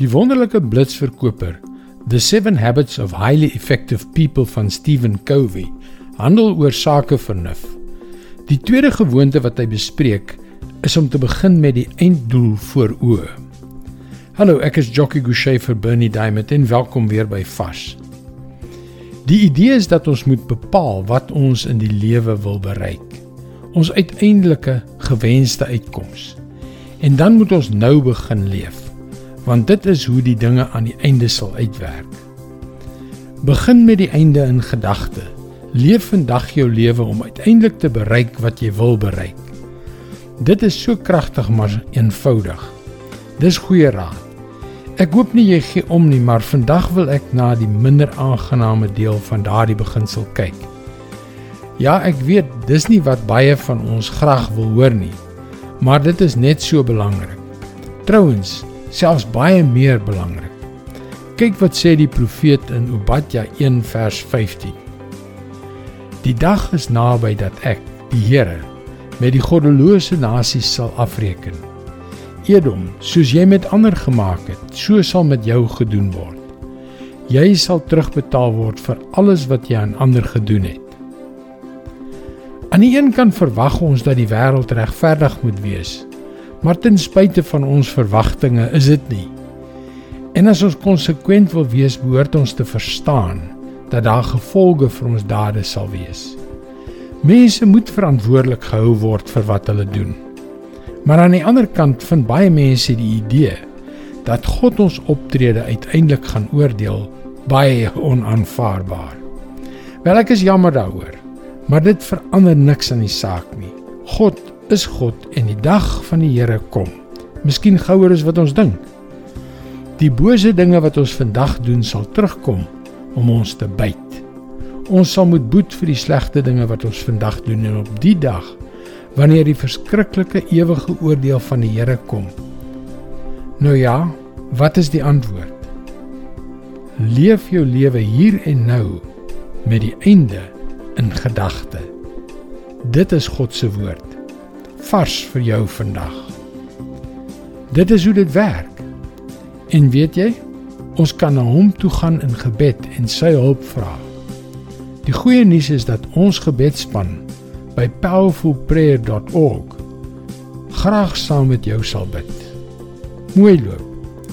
Die wonderlike blitsverkoper, The 7 Habits of Highly Effective People van Stephen Covey, handel oor sakevernuf. Die tweede gewoonte wat hy bespreek, is om te begin met die einddoel voor oë. Hallo, ek is Jockey Gouchee vir Bernie Diamond en welkom weer by Fas. Die idee is dat ons moet bepaal wat ons in die lewe wil bereik. Ons uiteindelike gewenste uitkoms. En dan moet ons nou begin leef want dit is hoe die dinge aan die einde sal uitwerk. Begin met die einde in gedagte. Leef vandag jou lewe om uiteindelik te bereik wat jy wil bereik. Dit is so kragtig maar eenvoudig. Dis goeie raad. Ek hoop nie jy gee om nie, maar vandag wil ek na die minder aangename deel van daardie beginsel kyk. Ja, ek weet dis nie wat baie van ons graag wil hoor nie, maar dit is net so belangrik. Trouwens, selfs baie meer belangrik. Kyk wat sê die profeet in Obadja 1 vers 15. Die dag is naby dat ek, die Here, met die goddelose nasies sal afreken. Edom, soos jy met ander gemaak het, so sal met jou gedoen word. Jy sal terugbetaal word vir alles wat jy aan ander gedoen het. Aan die een kant verwag ons dat die wêreld regverdig moet wees, Maar ten spyte van ons verwagtinge is dit nie. En as ons konsekwent wil wees, behoort ons te verstaan dat daar gevolge vir ons dade sal wees. Mense moet verantwoordelik gehou word vir wat hulle doen. Maar aan die ander kant vind baie mense die idee dat God ons optrede uiteindelik gaan oordeel baie onaanvaarbaar. Wel ek is jammer daaroor, maar dit verander niks aan die saak nie. God is God en die dag van die Here kom. Miskien gouer as wat ons dink. Die bose dinge wat ons vandag doen sal terugkom om ons te byt. Ons sal moet boet vir die slegte dinge wat ons vandag doen en op die dag wanneer die verskriklike ewige oordeel van die Here kom. Nou ja, wat is die antwoord? Leef jou lewe hier en nou met die einde in gedagte. Dit is God se woord vars vir jou vandag. Dit is hoe dit werk. En weet jy, ons kan na hom toe gaan in gebed en sy hulp vra. Die goeie nuus is dat ons gebedspan by powerfulprayer.org graag saam met jou sal bid. Mooi loop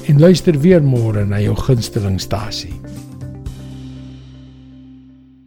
en luister weer môre na jou gunstelingstasie.